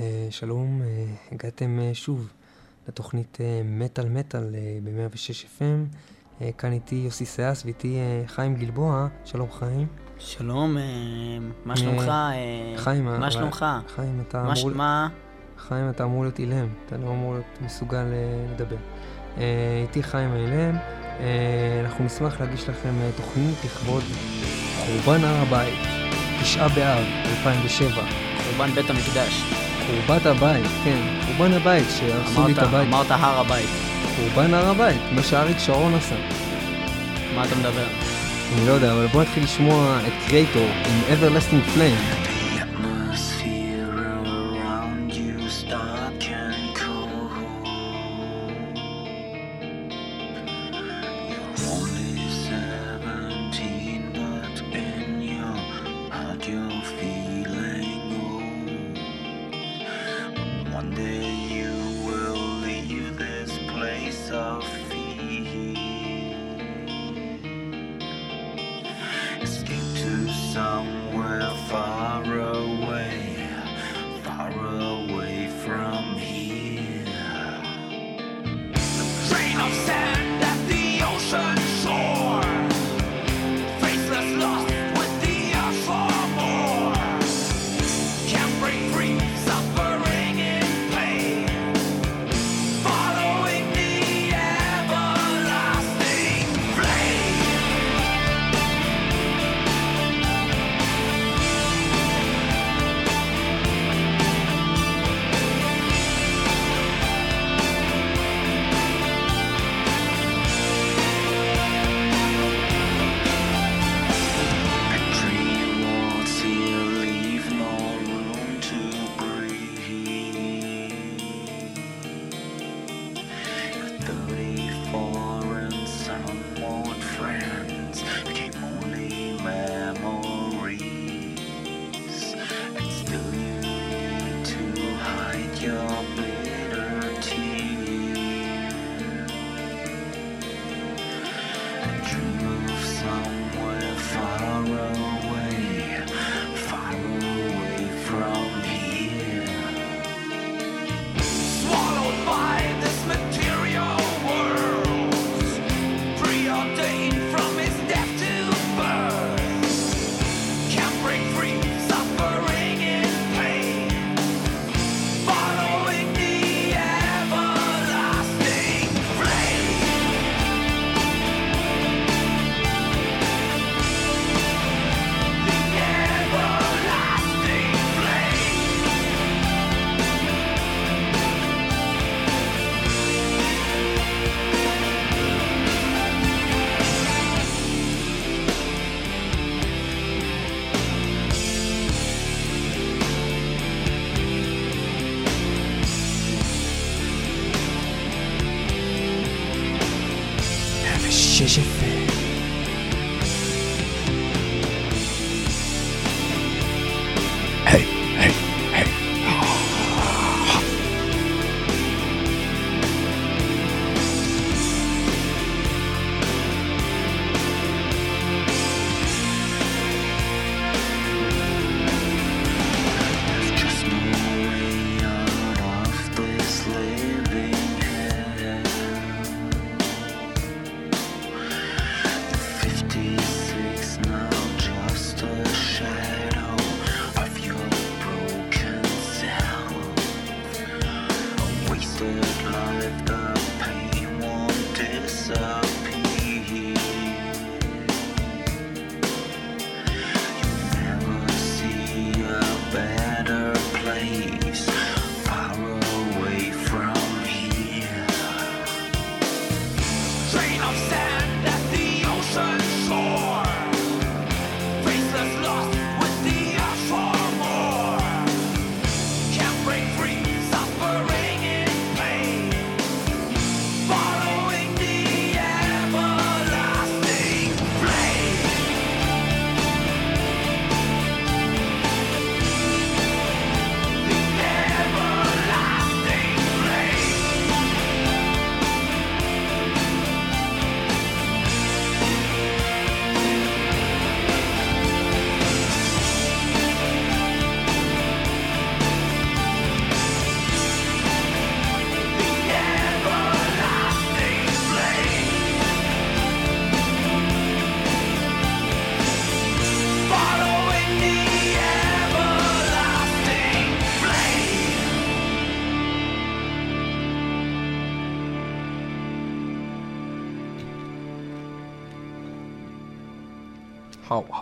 אה, שלום, אה, הגעתם אה, שוב לתוכנית מטאל מטאל ב-106 FM. כאן איתי יוסי סייס ואיתי חיים גלבוע. שלום חיים. שלום, מה שלומך? חיים, מה שלומך? חיים, אתה אמור... מה? חיים, אתה אמור להיות אילם, אתה לא אמור להיות מסוגל לדבר. איתי חיים האילם, אנחנו נשמח להגיש לכם תוכנית לכבוד חורבן הר הבית, תשעה באב, 2007. חורבן בית המקדש. חורבת הבית, כן, חורבן הבית, שהרסו לי את הבית. אמרת הר הבית. חורבן הר הבית, מה שאריק שרון עשה. מה אתה מדבר? אני לא יודע, אבל בוא נתחיל לשמוע את קרייטור עם Everlasting Flame.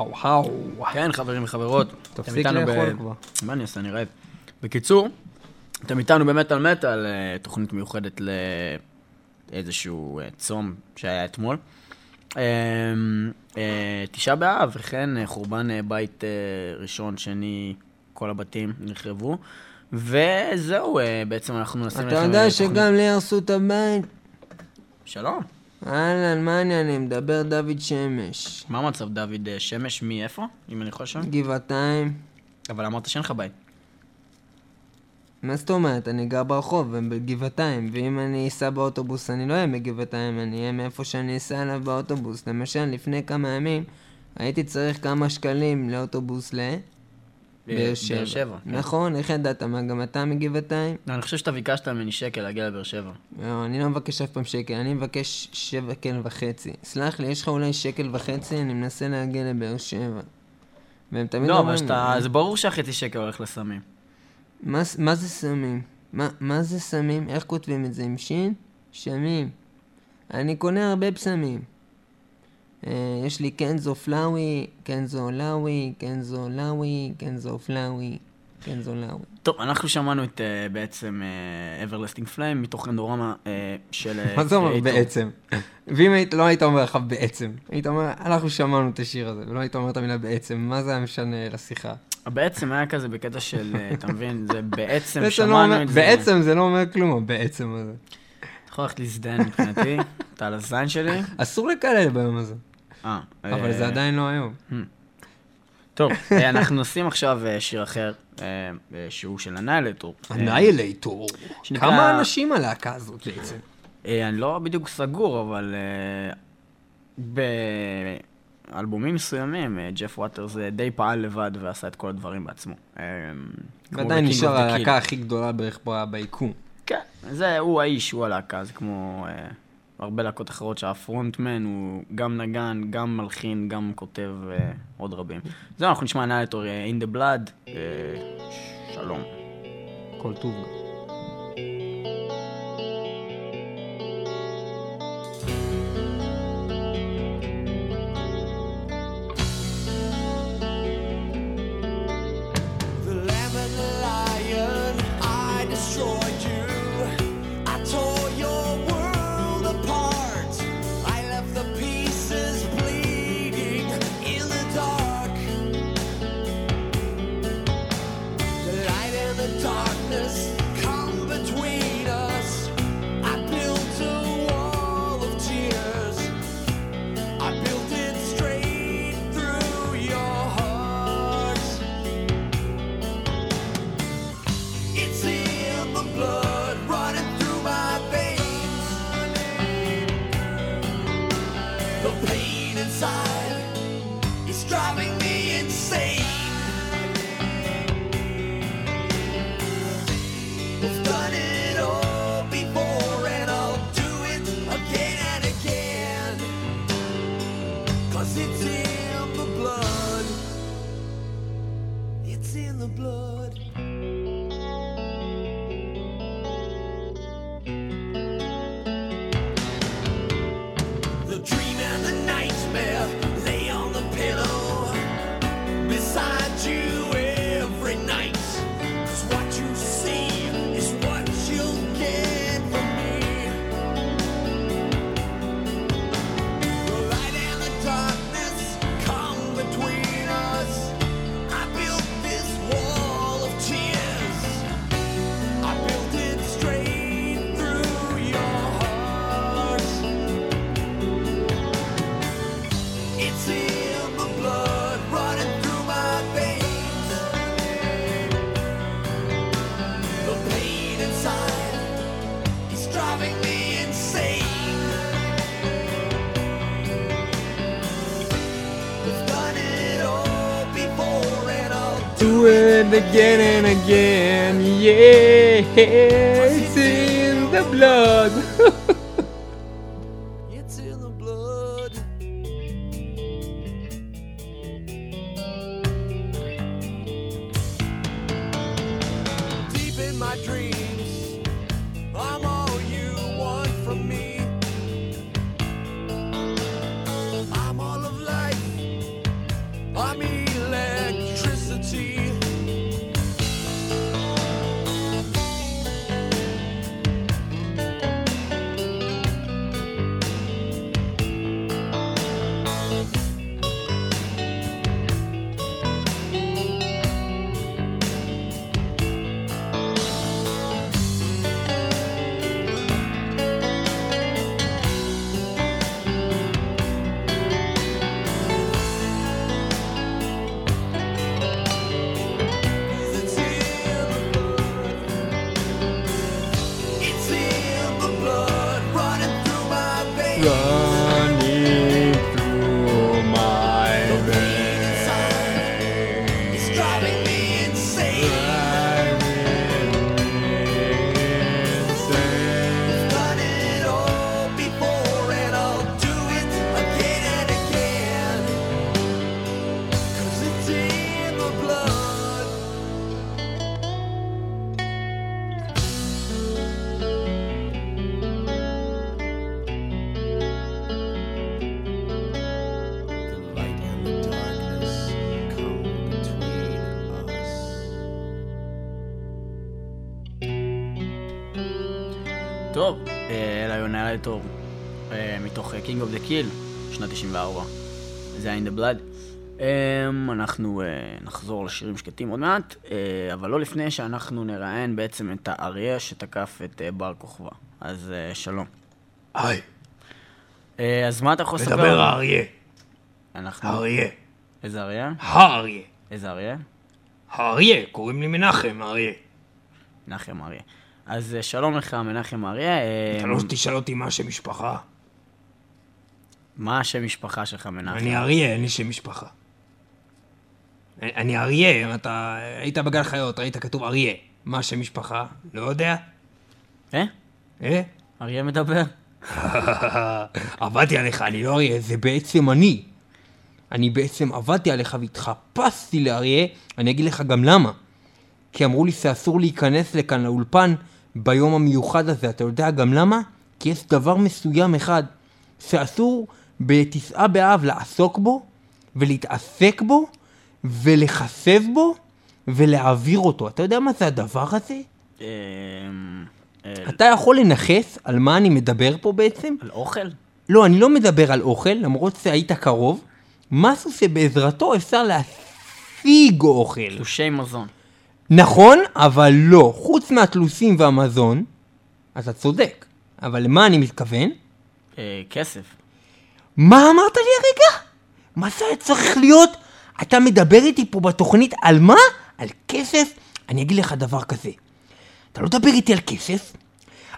האו, האו, האו. כן, חברים וחברות. תפסיק לאכול כבר. מה אני אעשה, אני רעב. בקיצור, אתם איתנו באמת על מטאל, אה, תוכנית מיוחדת לאיזשהו אה, צום שהיה אתמול. אה, תשעה באב, וכן, חורבן בית ראשון, שני, כל הבתים נחרבו. וזהו, בעצם אנחנו נשים לכם... אתה יודע שגם לי הרסו את הבית? שלום. אהלן, מה העניינים? מדבר דוד שמש. מה המצב דוד שמש? מאיפה? אם אני יכול לשאול? גבעתיים. אבל אמרת שאין לך בית. מה זאת אומרת? אני גר ברחוב, בגבעתיים, ואם אני אסע באוטובוס אני לא אהיה בגבעתיים, אני אהיה מאיפה שאני אסע אליו באוטובוס. למשל, לפני כמה ימים הייתי צריך כמה שקלים לאוטובוס ל... באר שבע. כן. נכון, איך ידעת? מה, גם אתה מגבעתיים? לא, אני חושב שאתה ביקשת ממני שקל להגיע לבאר שבע. לא, אני לא מבקש אף פעם שקל, אני מבקש שקל וחצי. סלח לי, יש לך אולי שקל וחצי, אני מנסה להגיע לבאר שבע. והם תמיד לא, אבל שאתה... זה ברור שהחצי שקל הולך לסמים. מה, מה זה סמים? מה, מה זה סמים? איך כותבים את זה? עם שין? שמים. אני קונה הרבה פסמים. אה, יש לי קנזו פלאווי, קנזו לאווי, קנזו לאווי, קנזו פלאווי, קנזו לאווי. טוב, אנחנו שמענו את uh, בעצם אברלסטינג uh, פליים מתוך רנדורמה של... מה זה אומר בעצם? ואם לא היית אומר לך בעצם, היית אומר, אנחנו שמענו את השיר הזה, ולא היית אומר את המילה בעצם, מה זה היה משנה לשיחה? בעצם היה כזה בקטע של, אתה מבין, זה בעצם שמענו לא את זה. בעצם זה לא אומר כלום, בעצם הזה. אתה יכול ללכת להזדהן מבחינתי, אתה על הזין שלי. אסור לקלל ביום הזה. אה. אבל זה עדיין לא היום. Hmm. טוב, אה, אנחנו עושים עכשיו אה, שיר אחר, אה, שהוא של אנאילטור. אנאילטור. כמה אנשים הלהקה הזאת בעצם? אני לא בדיוק סגור, אבל באלבומים מסוימים, ג'ף ווטרס די פעל לבד ועשה את כל הדברים בעצמו. ועדיין נשאר הלהקה הכי גדולה בערך ביקום. כן, זה, הוא האיש, הוא הלהקה, זה כמו... הרבה להקות אחרות שהפרונטמן הוא גם נגן, גם מלחין, גם כותב uh, עוד רבים. זהו, אנחנו נשמע נאלטור uh, In the Blood, uh, שלום. כל טוב. It's in the blood. נחזור לשירים שקטים עוד מעט, uh, אבל לא לפני שאנחנו נראיין בעצם את האריה שתקף את uh, בר כוכבא. אז uh, שלום. היי. אז מה אתה יכול לספר? מדבר האריה. אנחנו... האריה. איזה אריה? האריה. איזה אריה? האריה, קוראים לי מנחם אריה. מנחם אריה. אז שלום לך, מנחם אריה. אתה לא תשאל אותי מה השם משפחה. מה השם משפחה שלך, מנחם? אני אריה, אין לי שם משפחה. אני אריה, אתה היית בגן חיות, ראית כתוב אריה. מה השם משפחה? לא יודע. אה? אה? אריה מדבר? עבדתי עליך, אני לא אריה, זה בעצם אני. אני בעצם עבדתי עליך והתחפשתי לאריה, אני אגיד לך גם למה. כי אמרו לי שאסור להיכנס לכאן לאולפן ביום המיוחד הזה, אתה יודע גם למה? כי יש דבר מסוים אחד שאסור בתשעה באב לעסוק בו ולהתעסק בו ולחסב בו ולהעביר אותו. אתה יודע מה זה הדבר הזה? אמ, אה, אתה יכול לנכס על מה אני מדבר פה בעצם? על אוכל? לא, אני לא מדבר על אוכל, למרות שהיית קרוב. משהו שבעזרתו אפשר להשיג אוכל. תלושי מזון. נכון, אבל לא. חוץ מהתלושים והמזון, אתה צודק. אבל למה אני מתכוון? אה, כסף. מה אמרת לי הרגע? מה זה היה צריך להיות? אתה מדבר איתי פה בתוכנית על מה? על כסף? אני אגיד לך דבר כזה. אתה לא מדבר איתי על כסף,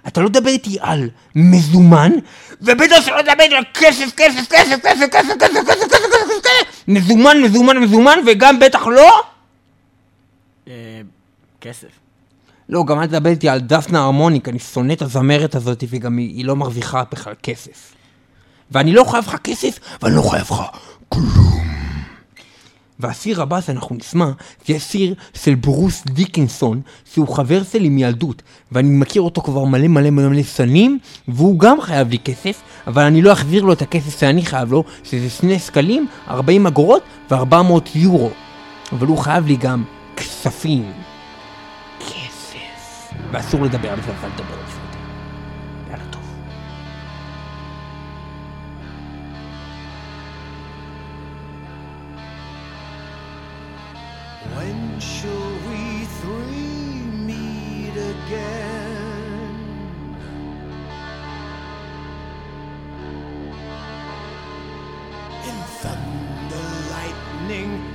אתה לא מדבר איתי על מזומן, ובטח שלא מדבר איתי על כסף, כסף, כסף, כסף, כסף, כסף, כסף, כסף, כסף, כסף, מזומן, מזומן, מזומן, וגם בטח לא? אה, כסף. לא, גם אל תדבר איתי על דפנה הרמוניק, אני שונא את הזמרת הזאת, וגם היא לא מרוויחה בכלל כסף. ואני לא חייב לך כסף, ואני לא חייב לך כלום. והסיר הבא שאנחנו נשמע, זה סיר של ברוס דיקנסון, שהוא חבר שלי מילדות, ואני מכיר אותו כבר מלא מלא מלא מלא שנים, והוא גם חייב לי כסף, אבל אני לא אחזיר לו את הכסף שאני חייב לו, שזה שני שקלים, 40 אגורות ו-400 יורו. אבל הוא חייב לי גם כספים. כסף. ואסור לדבר על זה, אבל לדבר על זה. Lightning,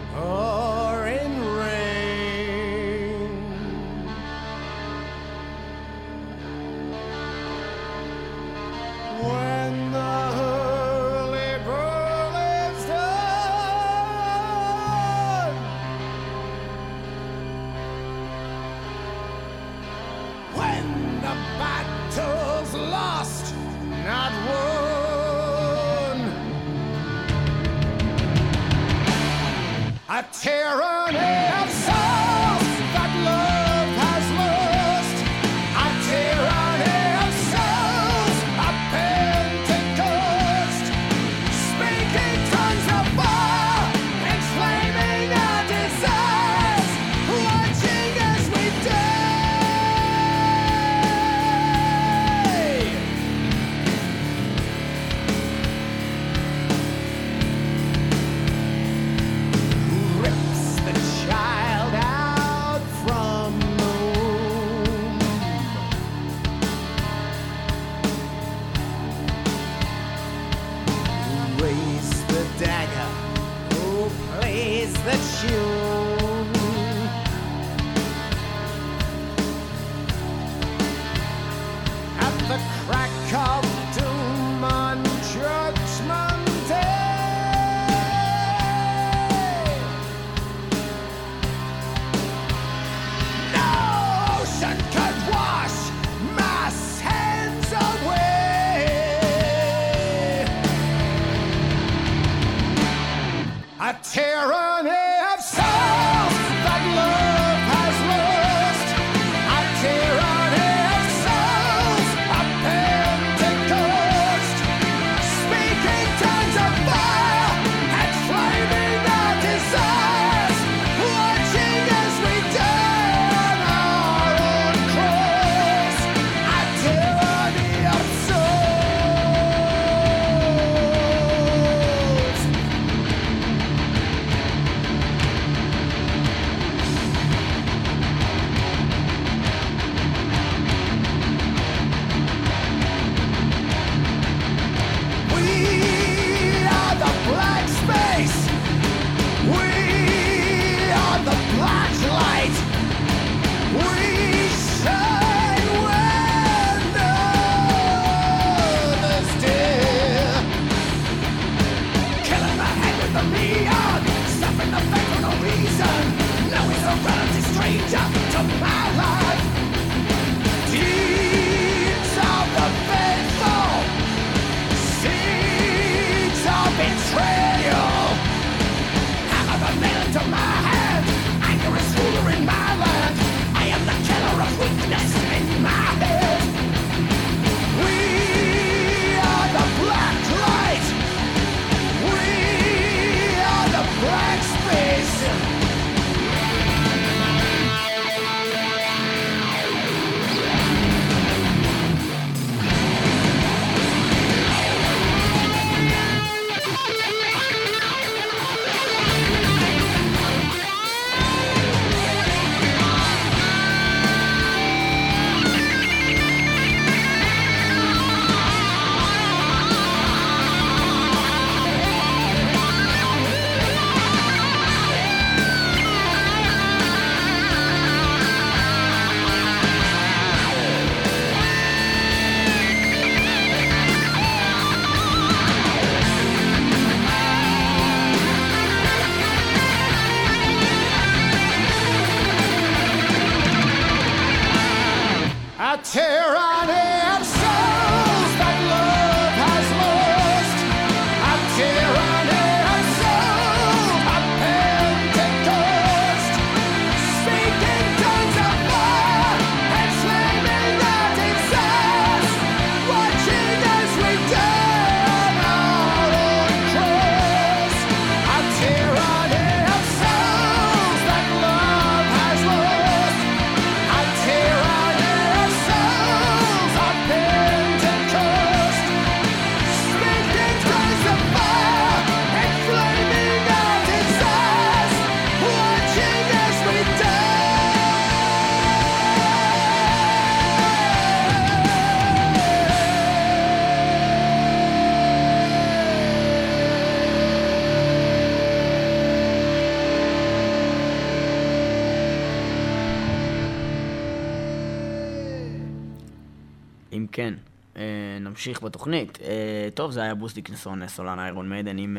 נמשיך בתוכנית. אה, טוב, זה היה ברוס דיקנסון, סולן Iron Maiden עם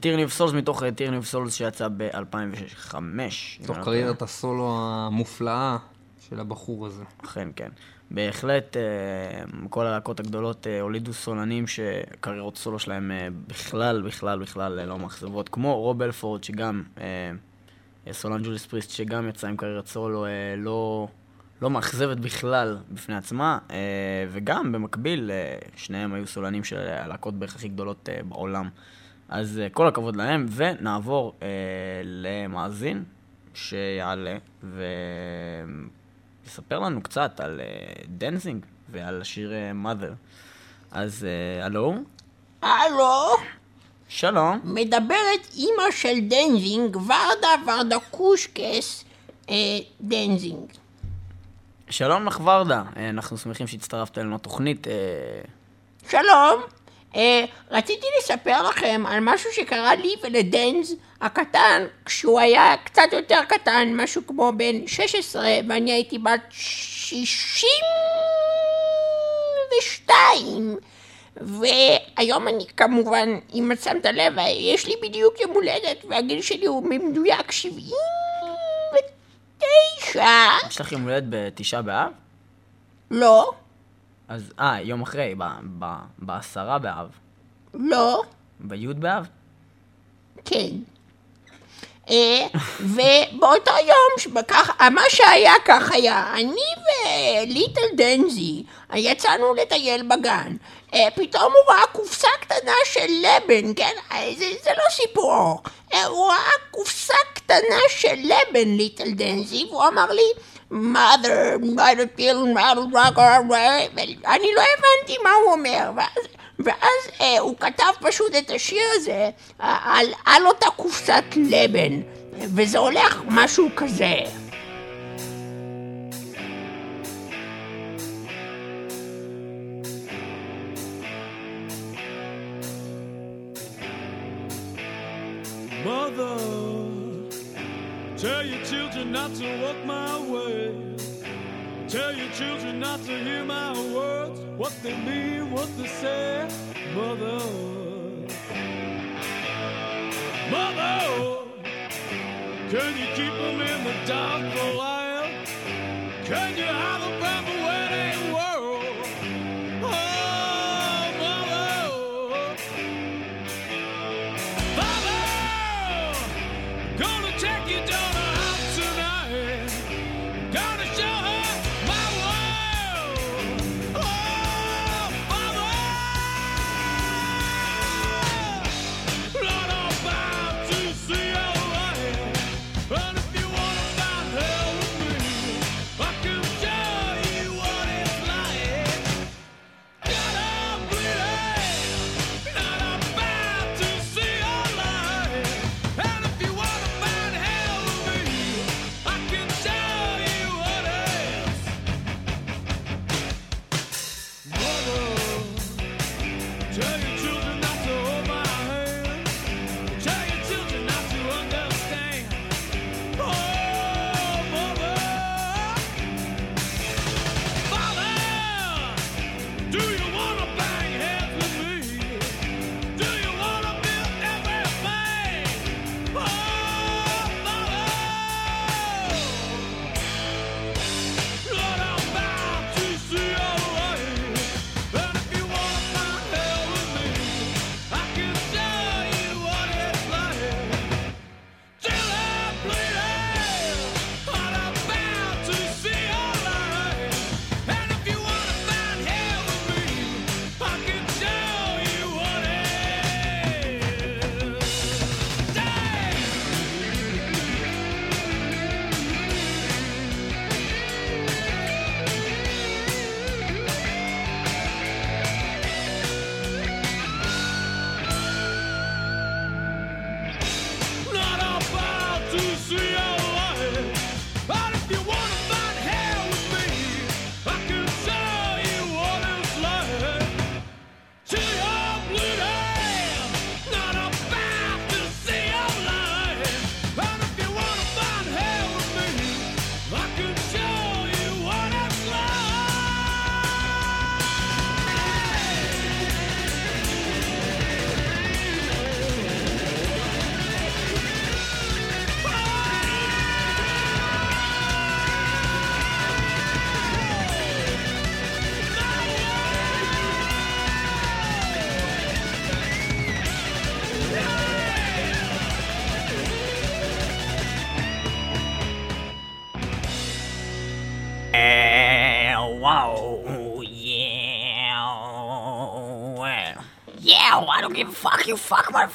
Tyranny of Souls מתוך Tyranny of Souls שיצא ב-2005. תוך קריירת הסולו המופלאה של הבחור הזה. אכן, כן. בהחלט, אה, כל הלהקות הגדולות אה, הולידו סולנים שקריירות סולו שלהם אה, בכלל, בכלל, בכלל אה, לא מאכזבות, כמו רוב הלפורד, שגם, אה, אה, סולן Judas Priest, שגם יצא עם קריירת סולו אה, לא, לא מאכזבת בכלל בפני עצמה, אה, וגם במקביל, אה, שניהם היו סולנים של הלהקות בערך הכי גדולות אה, בעולם. אז כל הכבוד להם, ונעבור למאזין שיעלה ויספר לנו קצת על Danzig ועל השיר mother. אז הלו, הלו, שלום. מדברת אימא של Danzig, ורדה ורדה קושקס אה, Danzig. שלום לך ורדה, אה, אנחנו שמחים שהצטרפת אלינו לתוכנית. אה, שלום, אה, רציתי לספר לכם על משהו שקרה לי ול Danzig הקטן כשהוא היה קצת יותר קטן, משהו כמו בן 16 ואני הייתי בת 62 והיום אני כמובן, אם את שמת לב, יש לי בדיוק יום הולדת והגיל שלי הוא במדויק 79 יש לך יום הולדת בתשעה באב? לא, אז, אה, יום אחרי, ב- ב- בעשרה באב. לא בי' באב? כן. אה, ובאותו יום, שבכך, מה שהיה כך היה, אני וליטל דנזי יצאנו לטייל בגן. אה, פתאום הוא ראה קופסה קטנה של לבן, כן? זה, זה לא סיפור. אה, הוא ראה קופסה קטנה של לבן, ליטל דנזי, והוא אמר לי, mother, mother pill, mother rocker, ואני לא הבנתי מה הוא אומר, ואז, ואז אה, הוא כתב פשוט את השיר הזה על, על אותה קופסת לבן, וזה הולך משהו כזה. They mean, what they say. Mother, Mother, can you keep them in the dark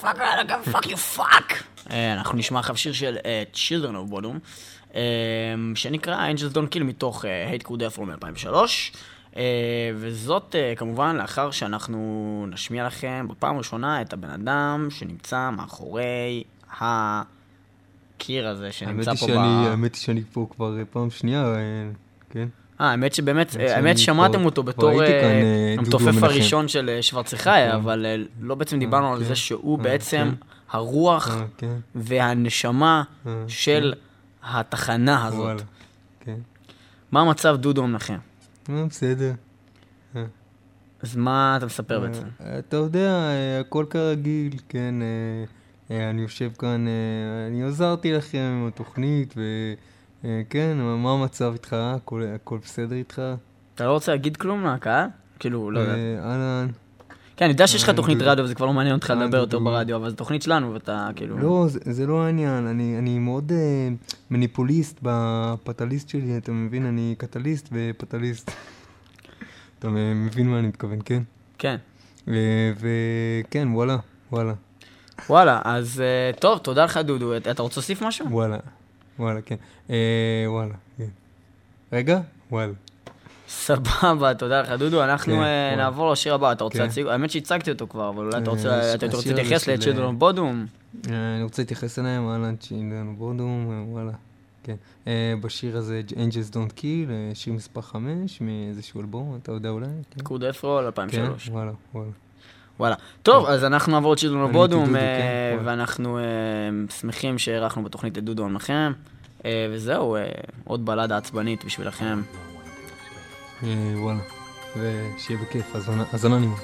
motherfucker, I don't give a fuck you fuck. אה, אנחנו נשמע עכשיו שיר של אה, Children of Bodom, אה, שנקרא Angels Don't Kill מתוך אה, Hate Crew Death Row מ-2003, וזאת אה, כמובן לאחר שאנחנו נשמיע לכם בפעם הראשונה את הבן אדם שנמצא מאחורי הקיר הזה שנמצא פה שאני, ב... האמת היא שאני פה כבר פעם שנייה, כן. אה, האמת שבאמת, האמת האמת כבר- אותו בתור אה, אה, המתופף. הראשון של אה, שוורצחאי, נכון. אבל אה, לא בעצם דיברנו על כן. זה שהוא אה, בעצם. הרוח אה. והנשמה אה, של התחנה הזאת. מה המצב דודו מנחם? אה, בסדר. אז מה אתה מספר בעצם? אה, אתה יודע, אה, הכל כרגיל, כן. אה, אה, אני יושב כאן, אה, אני עזרתי לכם עם התוכנית, וכן, מה המצב איתך? הכל הכל בסדר איתך? אתה לא רוצה להגיד כלום לקהל? כאילו, לא יודע. אה, אהלן. כן, אני יודע שיש לך אה, תוכנית. רדיו וזה כבר לא מעניין אותך אה, לדבר יותר. ברדיו, אבל זו תוכנית שלנו ואתה כאילו... לא, זה, לא העניין, אני, מאוד אה, מניפוליסט בפטליסט שלי, אתה מבין? אני קטליסט ופטליסט. אתה מבין מה אני מתכוון, כן? כן. וכן, וואלה, וואלה, וואלה, אז אה, טוב, תודה לך דודו. אתה רוצה להוסיף משהו? וואלה, וואלה, כן. אה, וואלה, כן. רגע? וואלה. סבבה, תודה לך דודו. אנחנו כן, אה, וואלה. נעבור לשיר הבא. אתה רוצה כן. להציג? האמת שהצגתי אותו כבר, אבל אולי אתה אה, רוצה הש- אתה רוצה להתייחס של, לצ'ילדרון אה, בודום? אה, אני רוצה להתייחס אליהם, אהלן צ'ינדן בודום, אה, וואלה. כן. אה, בשיר הזה, Angels Don't Kill, אה, שיר מספר 5 מאיזשהו אלבום, אתה יודע אולי? כן. קוד אפרול כן, 2003. וואלה, וואלה. וואלה. טוב, אז אנחנו נעבור לצ'ילדרון אוף אני הייתי בודום, דודו, אה, כן. ואנחנו אה, שמחים שאירחנו בתוכנית את דודו עמכם. אה, וזהו, עוד בלדה עצבנית בשבילכם. וואלה. ושיהיה בכיף, האזנה- האזנה נעימה.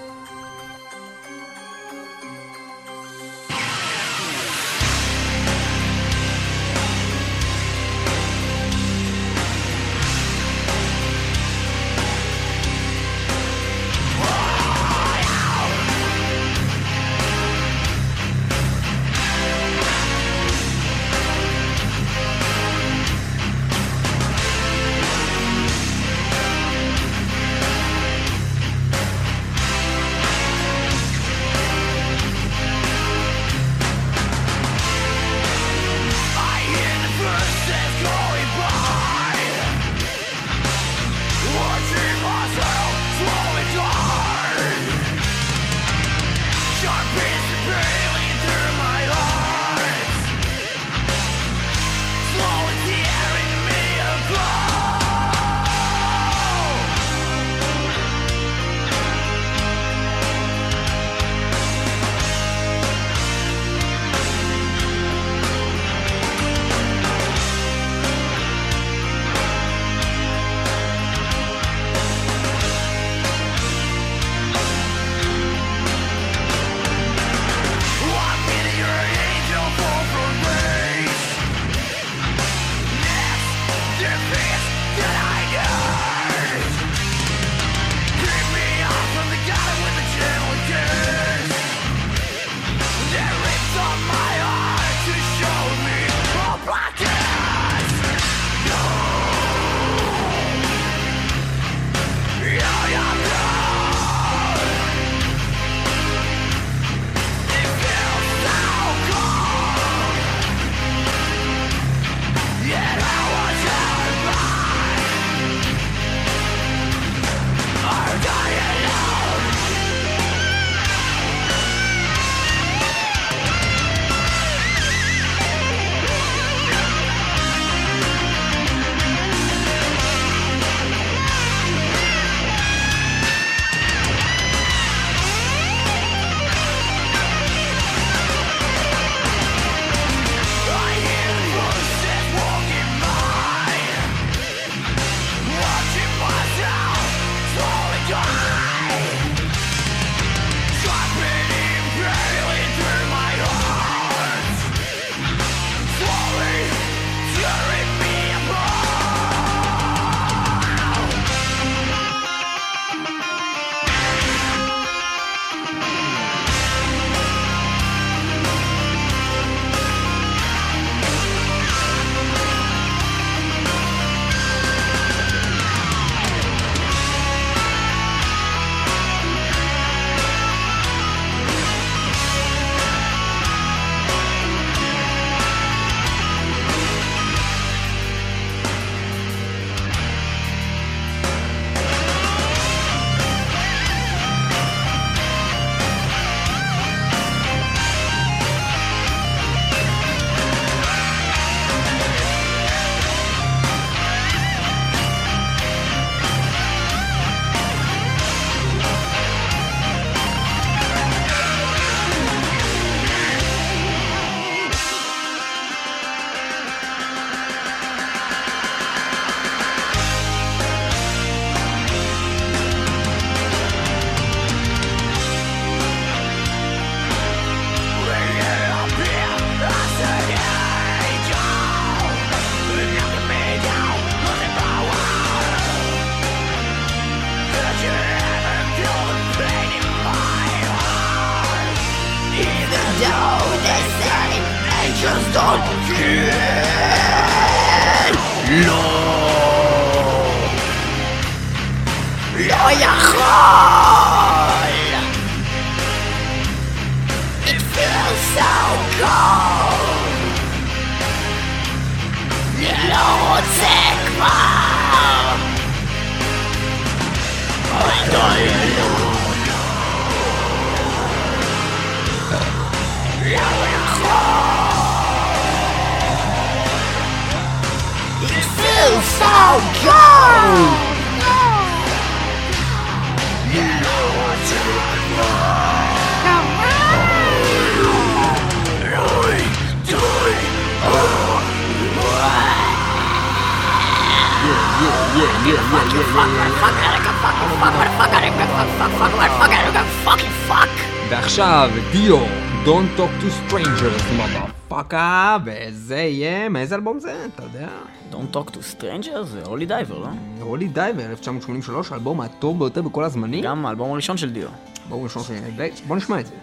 אלבום זה, אתה יודע. Don't Talk to strangers זה Holy Diver, לא? Holy Diver, 1983, האלבום הטוב ביותר בכל הזמנים. גם האלבום הראשון של דיו. בואו נשמע את זה.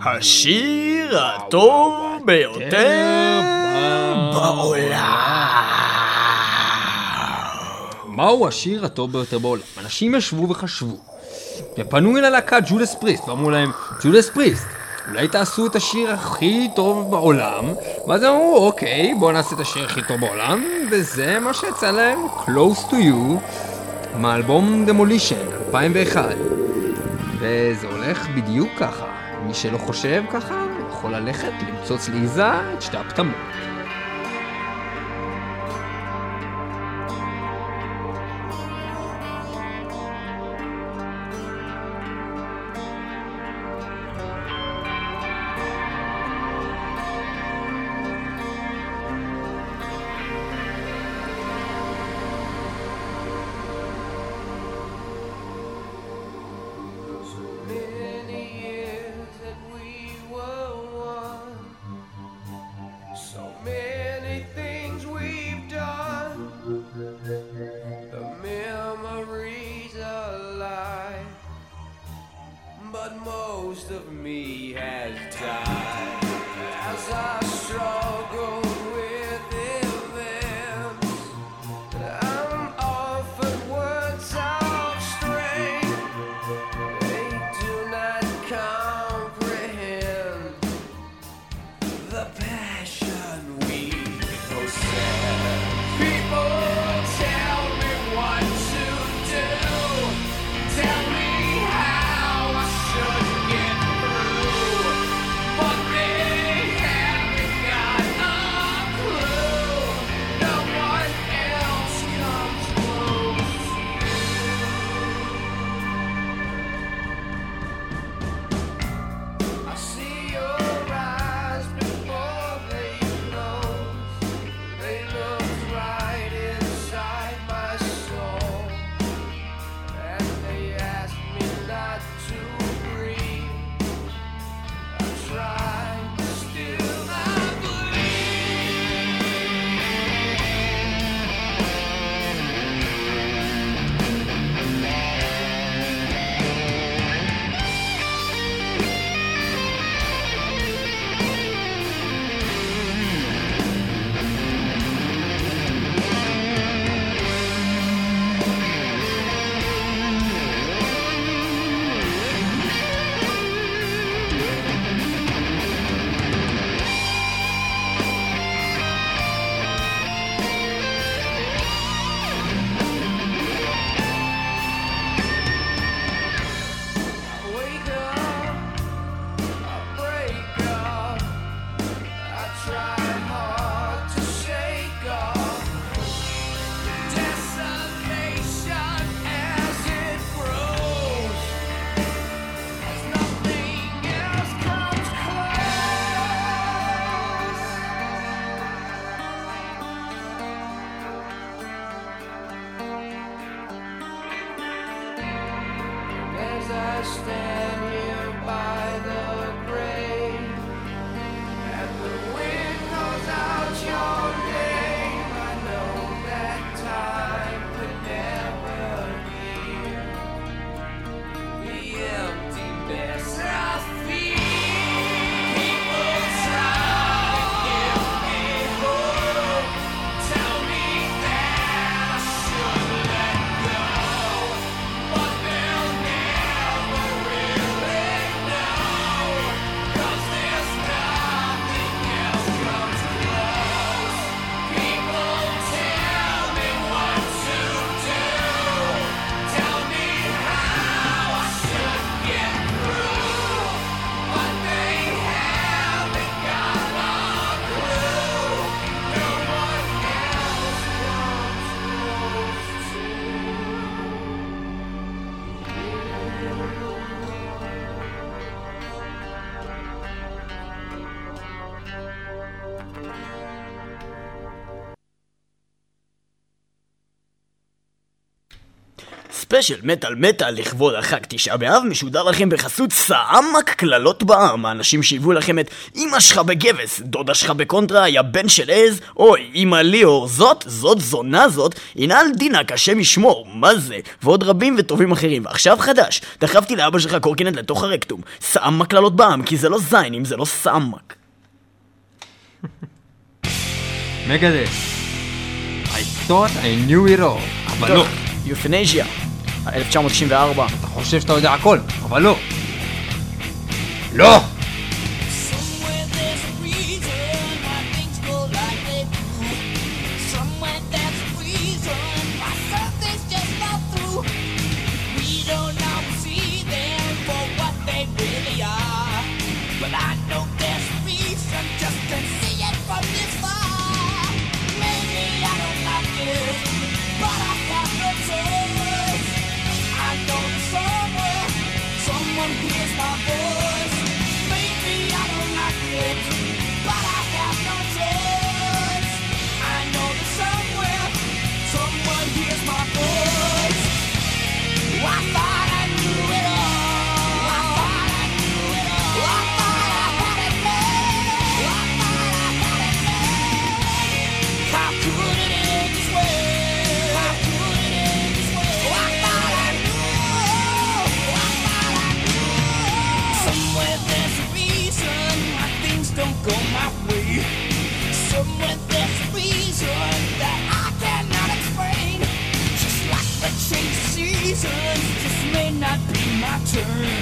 השיר הטוב ביותר בעולם. מהו השיר הטוב ביותר בעולם? אנשים ישבו וחשבו, ופנו אל הלהקת ג'ודס פריסט, ואמרו להם, ג'ודס פריסט, אולי תעשו את השיר הכי טוב בעולם? ואז הם אמרו, אוקיי, בואו נעשה את השיר הכי טוב בעולם, וזה מה שיצא להם, Close to You, מאלבום Demolition, 2001. וזה הולך בדיוק ככה. מי שלא חושב ככה, יכול ללכת למצוץ לעיזה את שתי הפטמות. special מטאל מטאל לכבוד החג תשעה באב משודר לכם בחסות סעמק קללות בעם האנשים שהביאו לכם את אמא שלך בגבס, דודה שלך בקונטרה, יא בן של עז, אוי, אמא ליאור, זאת, זאת זונה זאת, ינעל דינק, השם ישמור, מה זה? ועוד רבים וטובים אחרים. ועכשיו חדש, דחפתי לאבא שלך קורקינט לתוך הרקטום. סעמק קללות בעם, כי זה לא זין אם זה לא סעמק. Megadeth. I thought I knew it all, אבל לא. יופנזיה, 1994. אתה חושב שאתה יודע הכל, אבל לא. לא! Turn,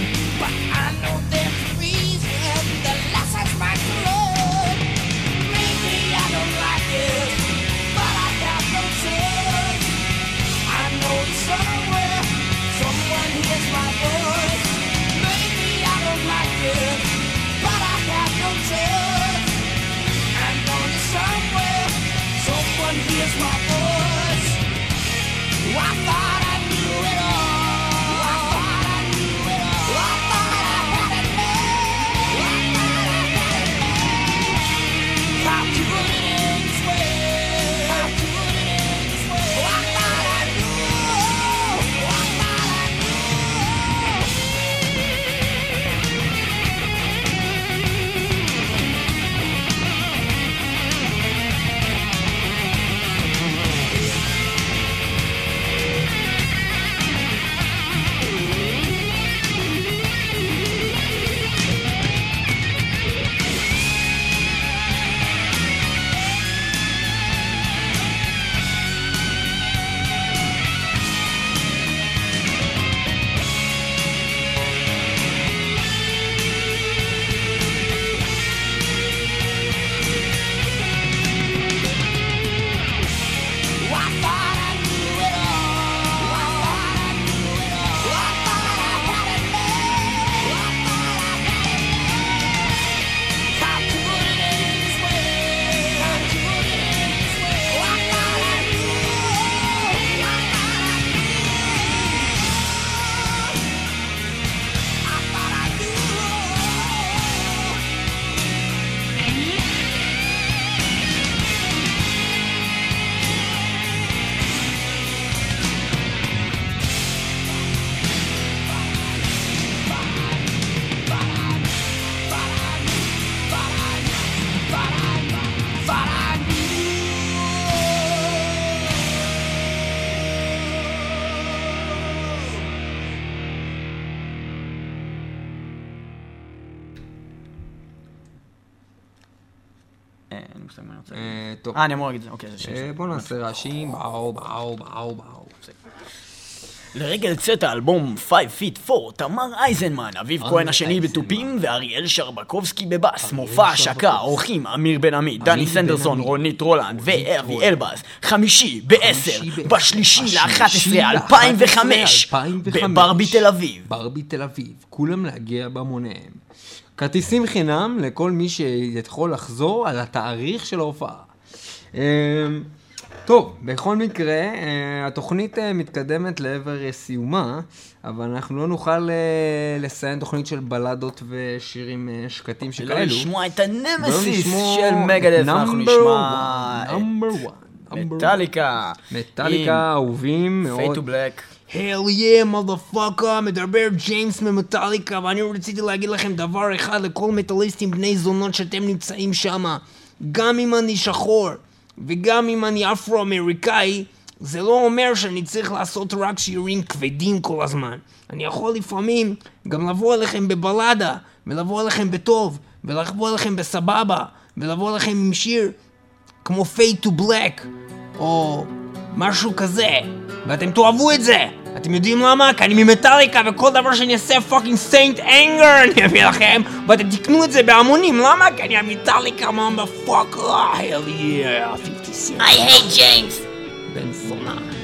טוב. אה, אני אמור להגיד את זה, אוקיי. אה, בוא נעשה רעשים, באו, באו, באו, באו. לרגל צאת האלבום 5 Feet 4, תמר אייזנמן, אביב כהן השני. בתופים ואריאל שרבקובסקי בבאס. מופע השקה, אורחים אמיר בן עמי, דני סנדרסון. רונית רולנד ואבי. אלבז. חמישי בעשר, חמישי ב- בשלישי בשלישי ל-11, 2005, 2005, בברבי תל אביב. ברבי תל אביב, כולם להגיע בהמוניהם. כרטיסים חינם לכל מי שיכול לחזור על התאריך של ההופעה. טוב, בכל מקרה, אה, התוכנית אה, מתקדמת לעבר אה, סיומה, אבל אנחנו לא נוכל לסיים תוכנית של בלדות ושירים שקטים ולא שכאלו. לשמוע את הנמסיס לשמוע של Megadeth, אנחנו נשמע... one. מטאליקה. מטאליקה אהובים מאוד. פייט טו בלק. Hell yeah, motherfucker, מדבר ג'יימס ממטאליקה, ואני רציתי להגיד לכם דבר אחד לכל מטאליסטים בני זונות שאתם נמצאים שם. גם אם אני שחור, וגם אם אני אפרו-אמריקאי, זה לא אומר שאני צריך לעשות רק שירים כבדים כל הזמן. אני יכול לפעמים גם לבוא אליכם בבלדה, ולבוא אליכם בטוב, ולבוא אליכם בסבבה, ולבוא אליכם עם שיר כמו Fade to Black, או משהו כזה, ואתם תאהבו את זה! אתם יודעים למה? כי אני ממטאליקה וכל דבר שאני אעשה fucking St. Anger אני אביא לכם ואתם תקנו את זה בהמונים, למה? כי אני המטאליקה motherfucker, hell yeah, 50 סנט. I hate James. בן זונה.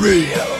Real.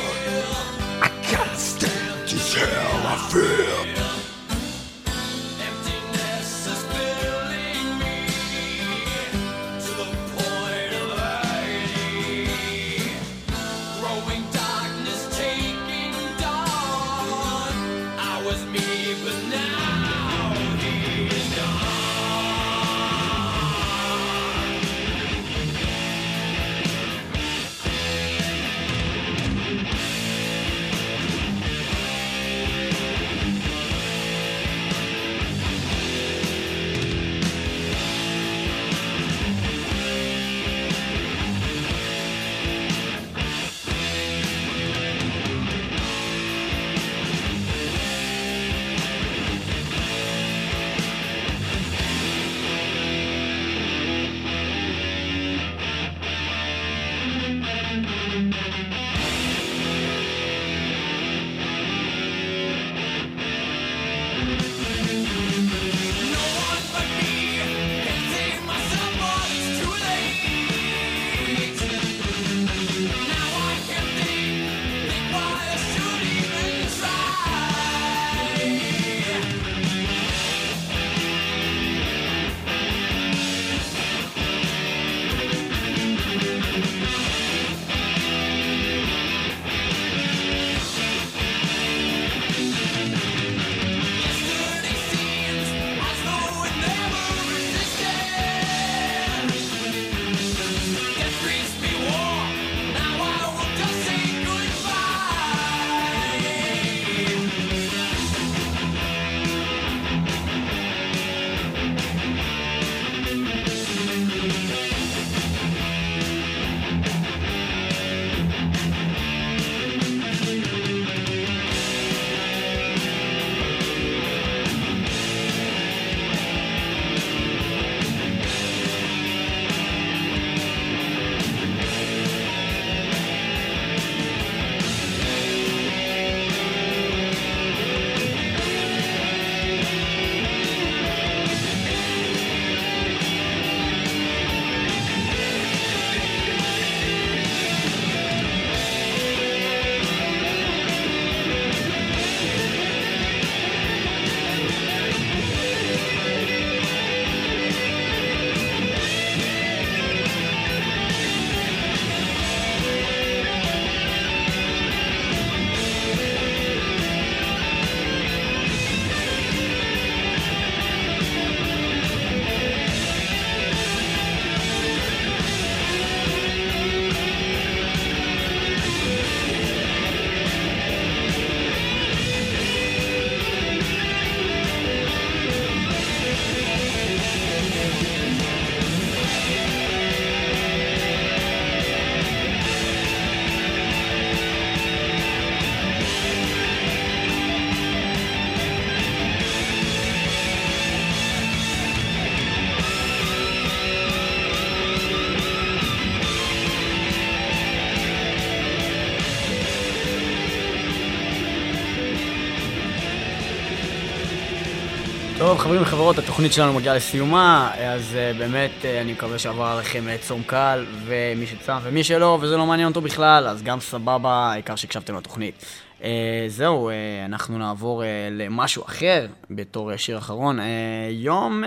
חברים וחברות, התוכנית שלנו מגיעה לסיומה, אז uh, באמת uh, אני מקווה שעבר עליכם uh, צום קל, ומי שצם ומי שלא, וזה לא מעניין אותו בכלל, אז גם סבבה, העיקר שהקשבתם לתוכנית. Uh, זהו, uh, אנחנו נעבור uh, למשהו אחר בתור uh, שיר אחרון. Uh, יום uh,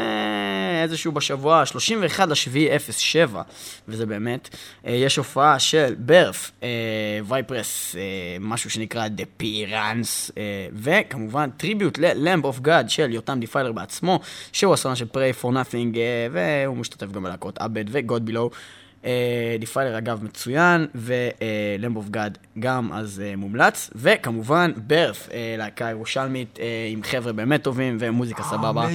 איזשהו בשבוע, 31 לשביעי 07, וזה באמת, uh, יש הופעה של ברף, uh, וייפרס, uh, משהו שנקרא The Pirans, uh, וכמובן טריביוט ל-Lamb of God של יותם דיפיילר בעצמו, שהוא הסרן של for Nothing, uh, והוא משתתף גם בלהקות עבד ו-God. אה, דיפיילר אגב מצוין, ולמב אוף גאד גם אז אה, מומלץ, וכמובן ברף, אה, להקה ירושלמית אה, עם חבר'ה באמת טובים ומוזיקה סבבה.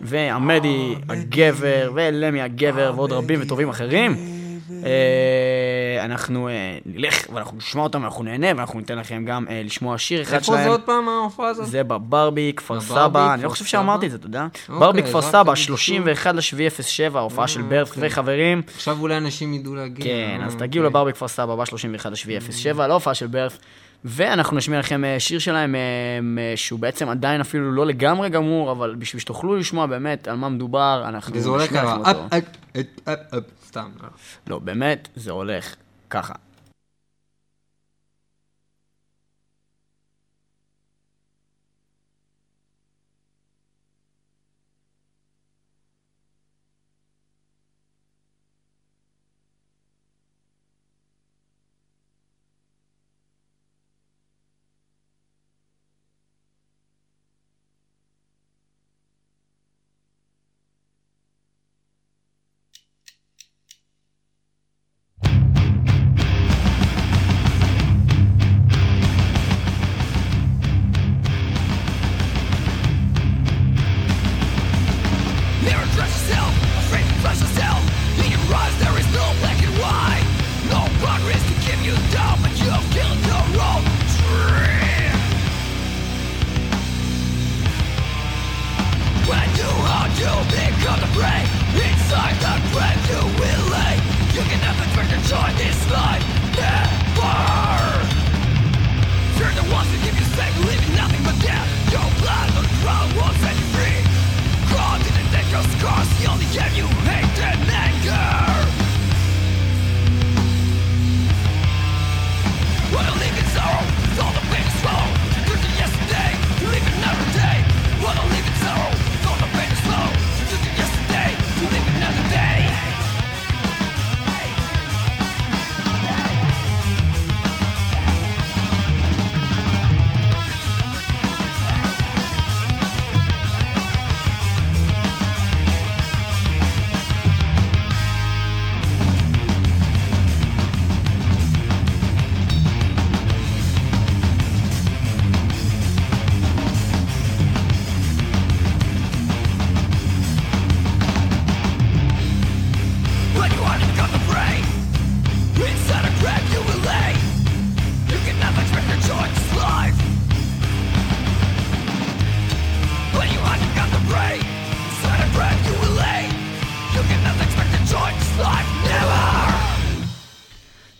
ועמדי הגבר, ולמי הגבר, ועוד רבים וטובים אחרים. אה, אנחנו אה, נלך ואנחנו נשמע אותם, אנחנו נהנה, ואנחנו ניתן לכם גם אה, לשמוע שיר אחד איפה שלהם. זה עוד פעם ההופעה הזאת? זה בברבי, כפר סבא, אני לא חושב? שאמרתי את זה, אתה יודע? אוקיי, ברבי, כפר סבא, תגיד שוב. 31 לשביעי 07, ההופעה של ברף אוקיי. וחברים. עכשיו אולי אנשים ידעו להגיע. כן, אז אה, תגיעו אוקיי. לברבי כפר סבא ב-31 לשביעי 07, להופעה של ברף. ואנחנו נשמיע לכם אה, שיר שלהם, אה, שהוא בעצם עדיין אפילו לא לגמרי גמור, אבל בשביל שתוכלו לשמוע באמת על מה מדובר, אנחנו נשמיע לכם אותו. סתם. לא, באמת, זה הולך ככה.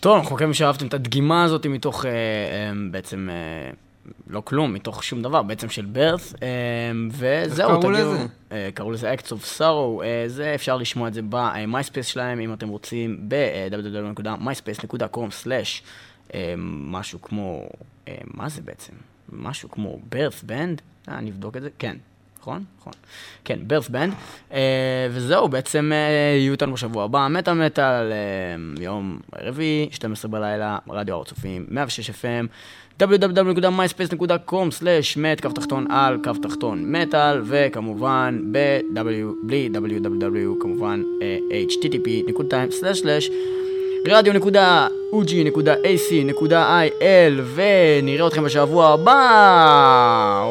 טוב, אנחנו מקווים שאהבתם את הדגימה הזאת מתוך אה, אה, בעצם, אה, לא כלום, מתוך שום דבר, בעצם של אה, וזהו, קראו תגידו, לזה? קראו לזה Acts of Sorrow, זה אפשר לשמוע את זה במייספייס שלהם, אם אתם רוצים, ב-www.myspace.com/ אה, משהו כמו, מה זה בעצם? משהו כמו ברת' band? אה, נבדוק את זה, כן. נכון? נכון. כן, ברת' band. וזהו, בעצם אה, יהיו איתנו בשבוע הבא, מטאל מטאל, אה, יום רביעי, 12 בלילה, רדיו הר הצופים, 106 FM, www.myspace.com/מת, קו תחתון על, קו תחתון מטאל, וכמובן ב-w, בלי www, כמובן אה, http.2// רדיו.og.ac.il ונראה אתכם בשבוע הבא!